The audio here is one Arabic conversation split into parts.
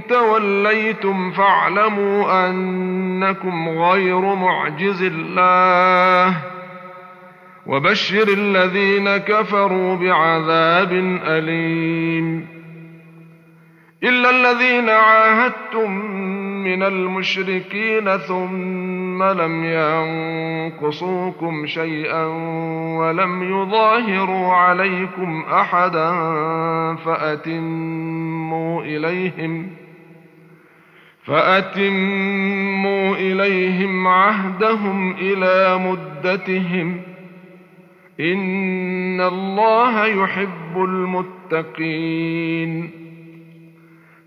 توليتم فاعلموا أنكم غير معجز الله وبشر الذين كفروا بعذاب أليم إلا الذين عاهدتم من المشركين ثم لم ينقصوكم شيئا ولم يظاهروا عليكم أحدا فأتموا إليهم فأتموا إليهم عهدهم إلى مدتهم ۖ. إن الله يحب المتقين.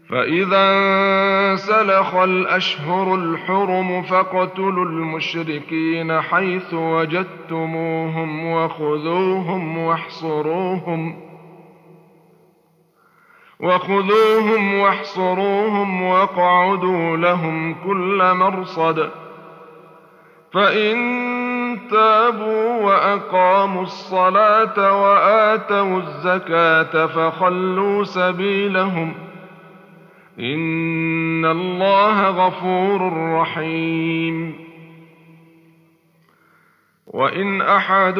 فإذا سلخ الأشهر الحرم فاقتلوا المشركين حيث وجدتموهم وخذوهم واحصروهم. وخذوهم واحصروهم واقعدوا لهم كل مرصد. فإن تابوا وأقاموا الصلاة وآتوا الزكاة فخلوا سبيلهم. إن الله غفور رحيم. وإن أحد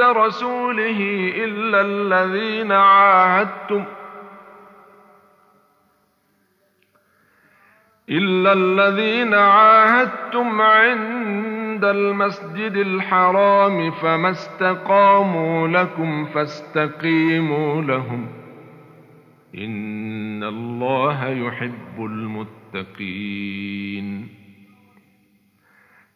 رسوله إلا الذين عاهدتم إلا الذين عاهدتم عند عند المسجد الحرام فما استقاموا لكم فاستقيموا لهم. إن الله يحب المتقين.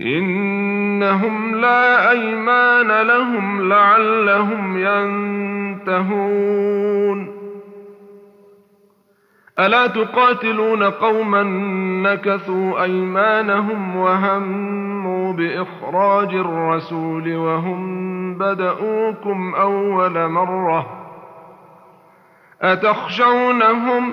إنهم لا أيمان لهم لعلهم ينتهون. ألا تقاتلون قوما نكثوا أيمانهم وهموا بإخراج الرسول وهم بداوكم أول مرة أتخشونهم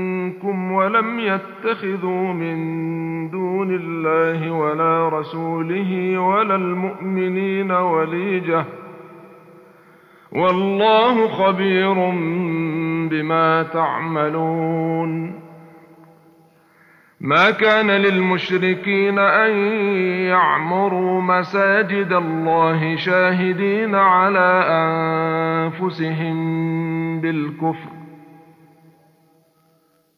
ولم يتخذوا من دون الله ولا رسوله ولا المؤمنين وليجة. والله خبير بما تعملون. ما كان للمشركين أن يعمروا مساجد الله شاهدين على أنفسهم بالكفر.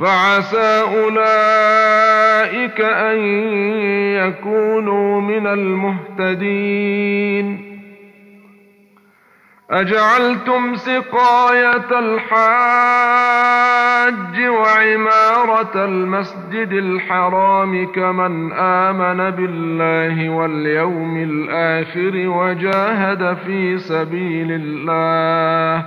فعسى أولئك أن يكونوا من المهتدين. أجعلتم سقاية الحاج وعمارة المسجد الحرام كمن آمن بالله واليوم الآخر وجاهد في سبيل الله.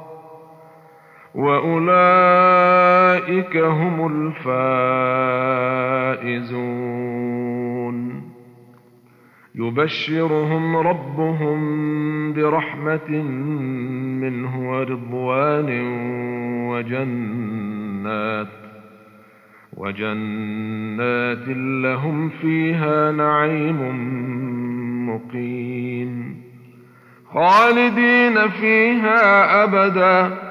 واولئك هم الفائزون يبشرهم ربهم برحمة منه ورضوان وجنات وجنات لهم فيها نعيم مقيم خالدين فيها أبدا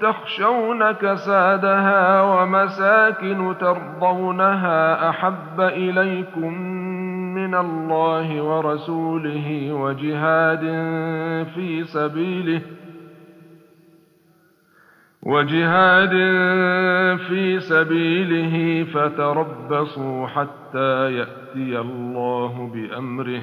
تخشون كسادها ومساكن ترضونها أحب إليكم من الله ورسوله وجهاد في سبيله وجهاد في سبيله فتربصوا حتى يأتي الله بأمره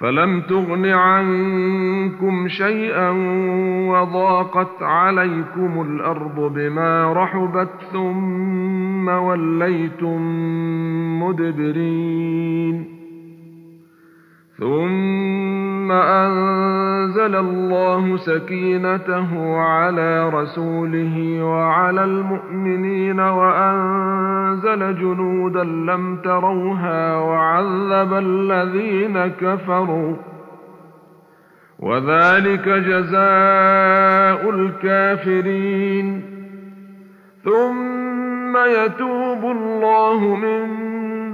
فلم تغن عنكم شيئا وضاقت عليكم الأرض بما رحبت ثم وليتم مدبرين. ثم أنزل الله سكينته على رسوله وعلى المؤمنين وأنزل جنودا لم تروها وعذب الذين كفروا. وذلك جزاء الكافرين. ثم يتوب الله من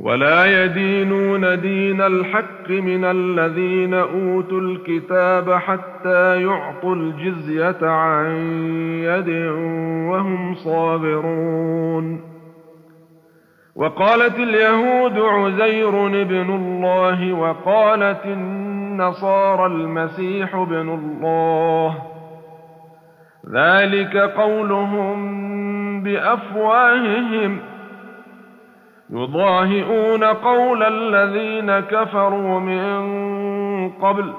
ولا يدينون دين الحق من الذين أوتوا الكتاب حتى يعطوا الجزية عن يد وهم صابرون. وقالت اليهود عزير ابن الله وقالت النصارى المسيح ابن الله. ذلك قولهم بأفواههم. يضاهئون قول الذين كفروا من قبل.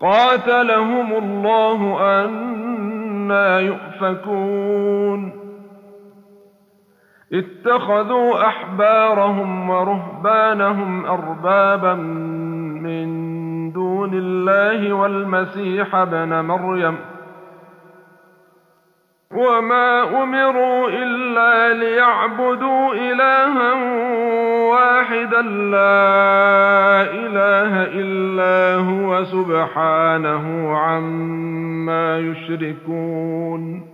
قاتلهم الله أنا يؤفكون. اتخذوا أحبارهم ورهبانهم أربابا من دون الله والمسيح ابن مريم ۖ. وما امروا الا ليعبدوا الها واحدا لا اله الا هو سبحانه عما يشركون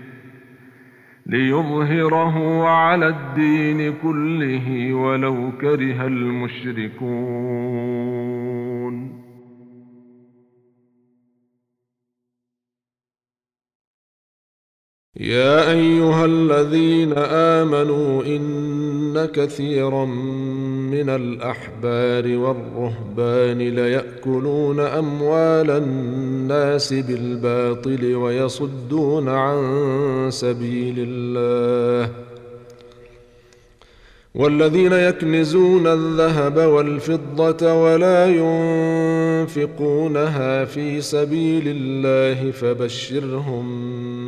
ليظهره على الدين كله ولو كره المشركون. يا أيها الذين آمنوا إن كثيرا من الأحبار والرهبان ليأكلون أموال الناس بالباطل ويصدون عن سبيل الله والذين يكنزون الذهب والفضة ولا ينفقونها في سبيل الله فبشرهم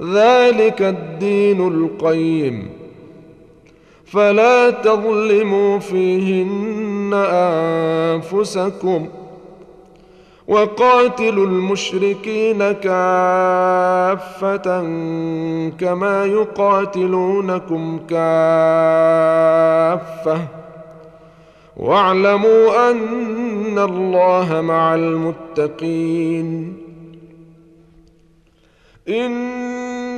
ذلك الدين القيم. فلا تظلموا فيهن أنفسكم وقاتلوا المشركين كافة كما يقاتلونكم كافة. واعلموا أن الله مع المتقين.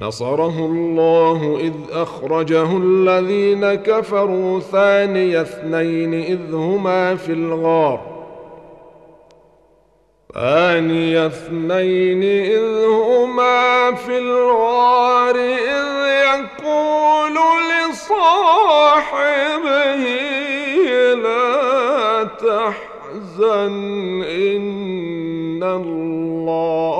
نصره الله إذ أخرجه الذين كفروا ثاني اثنين إذ هما في الغار. ثاني اثنين إذ هما في الغار إذ يقول لصاحبه لا تحزن إن الله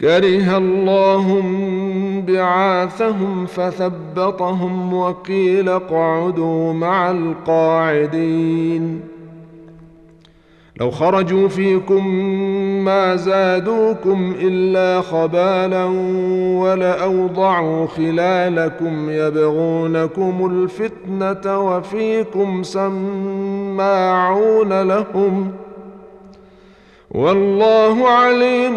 كره الله بعاثهم فثبطهم وقيل اقعدوا مع القاعدين. لو خرجوا فيكم ما زادوكم إلا خبالا ولأوضعوا خلالكم يبغونكم الفتنة وفيكم سماعون لهم. والله عليم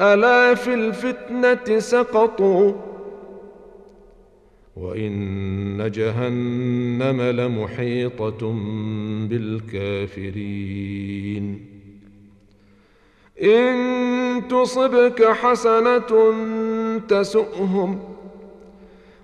ألا في الفتنة سقطوا؟ وإن جهنم لمحيطة بالكافرين. إن تصبك حسنة تسؤهم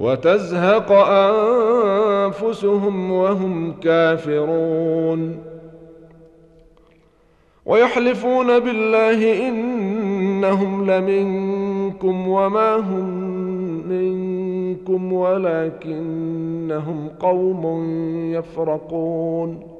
وتزهق أنفسهم وهم كافرون. ويحلفون بالله إنهم لمنكم وما هم منكم ولكنهم قوم يفرقون.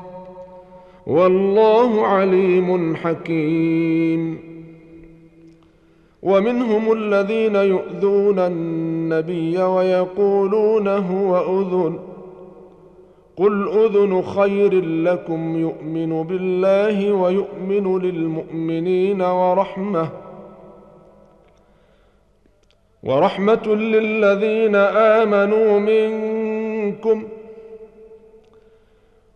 والله عليم حكيم. ومنهم الذين يؤذون النبي ويقولون هو أذن. قل أذن خير لكم يؤمن بالله ويؤمن للمؤمنين ورحمة. ورحمة للذين آمنوا منكم.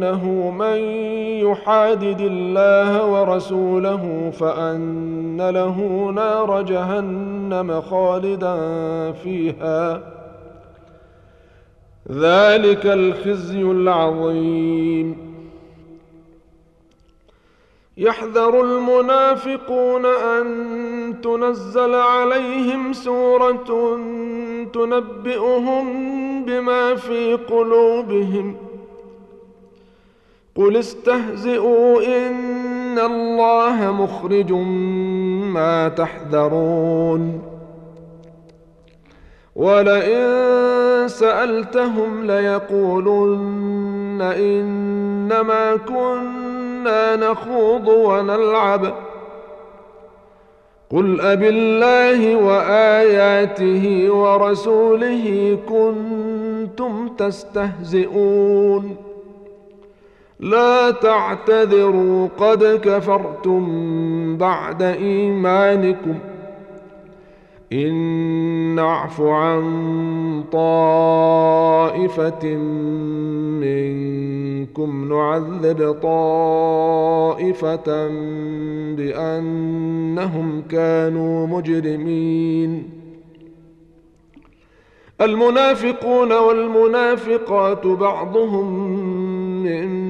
انه من يحادد الله ورسوله فان له نار جهنم خالدا فيها ذلك الخزي العظيم. يحذر المنافقون ان تنزل عليهم سوره تنبئهم بما في قلوبهم قل استهزئوا ان الله مخرج ما تحذرون ولئن سالتهم ليقولن انما كنا نخوض ونلعب قل أب الله وآياته ورسوله كنتم تستهزئون لا تعتذروا قد كفرتم بعد إيمانكم. إن نعف عن طائفة منكم نعذب طائفة بأنهم كانوا مجرمين. المنافقون والمنافقات بعضهم من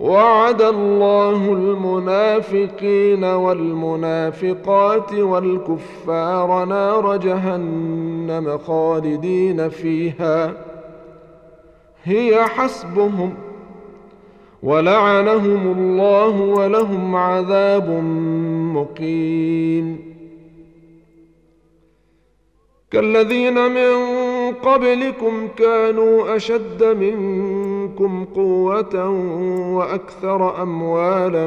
وعد الله المنافقين والمنافقات والكفار نار جهنم خالدين فيها. هي حسبهم ولعنهم الله ولهم عذاب مقيم. كالذين من قبلكم كانوا أشد منكم قوة وأكثر أموالا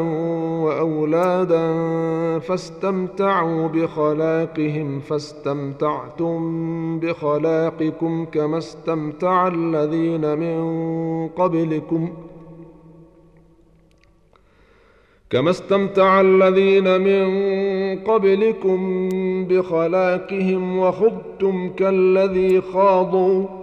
وأولادا فاستمتعوا بخلاقهم فاستمتعتم بخلاقكم كما استمتع الذين من قبلكم. كما استمتع الذين من قبلكم بخلاقهم وخضتم كالذي خاضوا.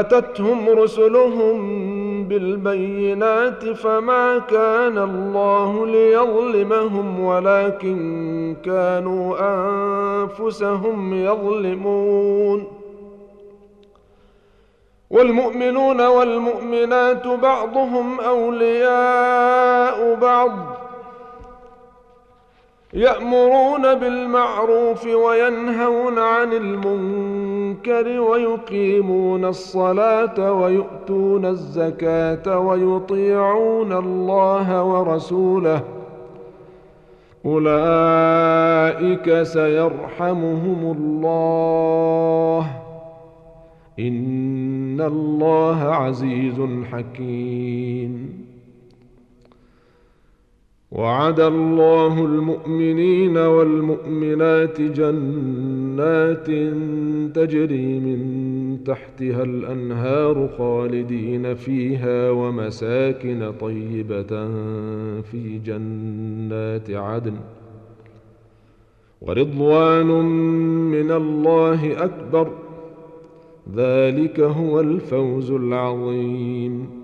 أتتهم رسلهم بالبينات فما كان الله ليظلمهم ولكن كانوا أنفسهم يظلمون. والمؤمنون والمؤمنات بعضهم أولياء بعض يأمرون بالمعروف وينهون عن المنكر. ويقيمون الصلاة ويؤتون الزكاة ويطيعون الله ورسوله. أولئك سيرحمهم الله. إن الله عزيز حكيم. وعد الله المؤمنين والمؤمنات جنات تجري من تحتها الأنهار خالدين فيها ومساكن طيبة في جنات عدن. ورضوان من الله أكبر. ذلك هو الفوز العظيم.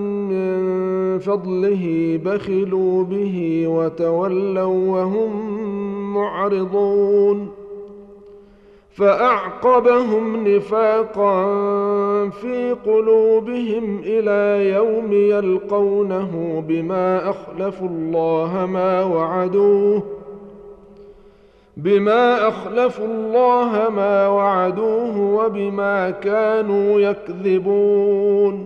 فضله بخلوا به وتولوا وهم معرضون. فأعقبهم نفاقا في قلوبهم إلى يوم يلقونه بما أخلفوا الله ما وعدوه بما أخلفوا الله ما وعدوه وبما كانوا يكذبون.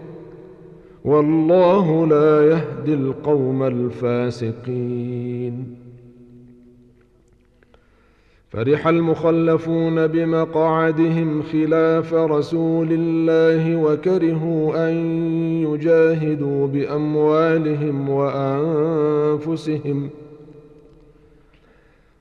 والله لا يهدي القوم الفاسقين. فرح المخلفون بمقعدهم خلاف رسول الله وكرهوا أن يجاهدوا بأموالهم وأنفسهم.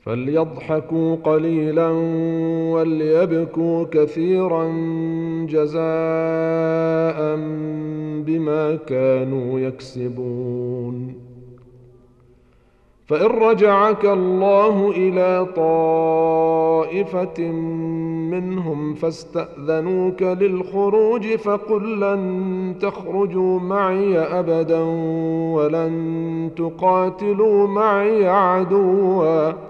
فليضحكوا قليلا وليبكوا كثيرا جزاء بما كانوا يكسبون. فإن رجعك الله إلى طائفة منهم فاستأذنوك للخروج فقل لن تخرجوا معي ابدا ولن تقاتلوا معي عدوا.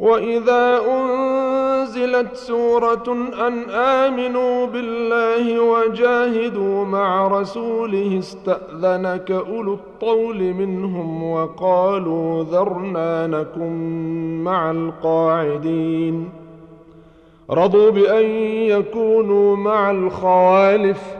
واذا انزلت سوره ان امنوا بالله وجاهدوا مع رسوله استاذنك اولو الطول منهم وقالوا ذرنا نكن مع القاعدين رضوا بان يكونوا مع الخوالف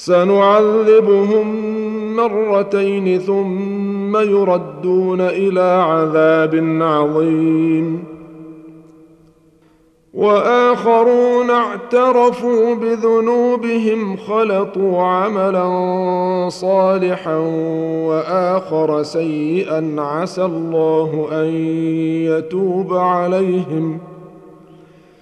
سنعذبهم مرتين ثم يردون إلى عذاب عظيم. وآخرون اعترفوا بذنوبهم خلطوا عملا صالحا وآخر سيئا عسى الله أن يتوب عليهم.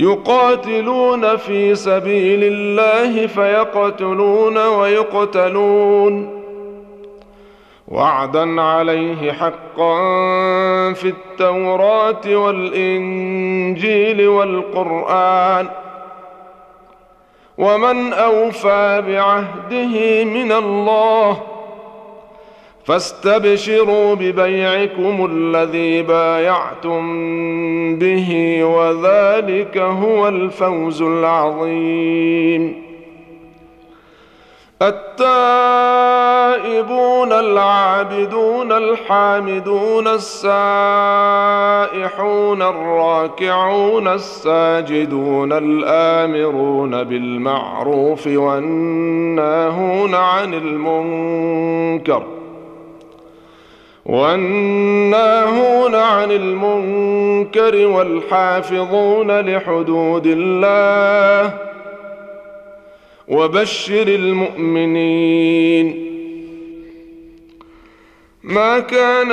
يقاتلون في سبيل الله فيقتلون ويقتلون. وعدا عليه حقا في التوراة والإنجيل والقرآن. ومن أوفى بعهده من الله فاستبشروا ببيعكم الذي بايعتم به وذلك هو الفوز العظيم. التائبون العابدون الحامدون السائحون الراكعون الساجدون الآمرون بالمعروف والناهون عن المنكر والناهون عن المنكر والحافظون لحدود الله وبشر المؤمنين. ما كان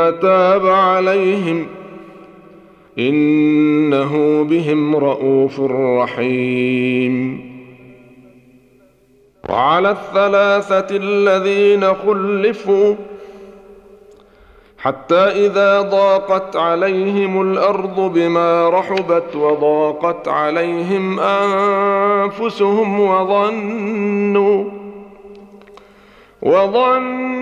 تاب عليهم إنه بهم رءوف رحيم. وعلى الثلاثة الذين خلفوا حتى إذا ضاقت عليهم الأرض بما رحبت وضاقت عليهم أنفسهم وظنوا وظنوا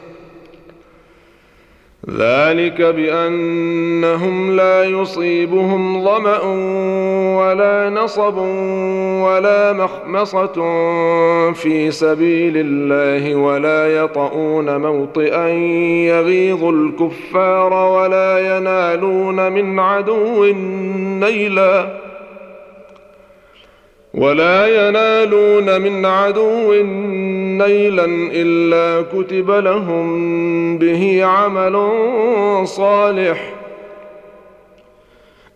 ذلك بأنهم لا يصيبهم ظمأ ولا نصب ولا مخمصة في سبيل الله ولا يطؤون موطئا يغيظ الكفار ولا ينالون من عدو نيلا ولا ينالون من عدو إلا كتب لهم به عمل صالح.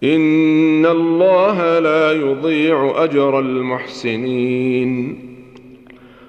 إن الله لا يضيع أجر المحسنين.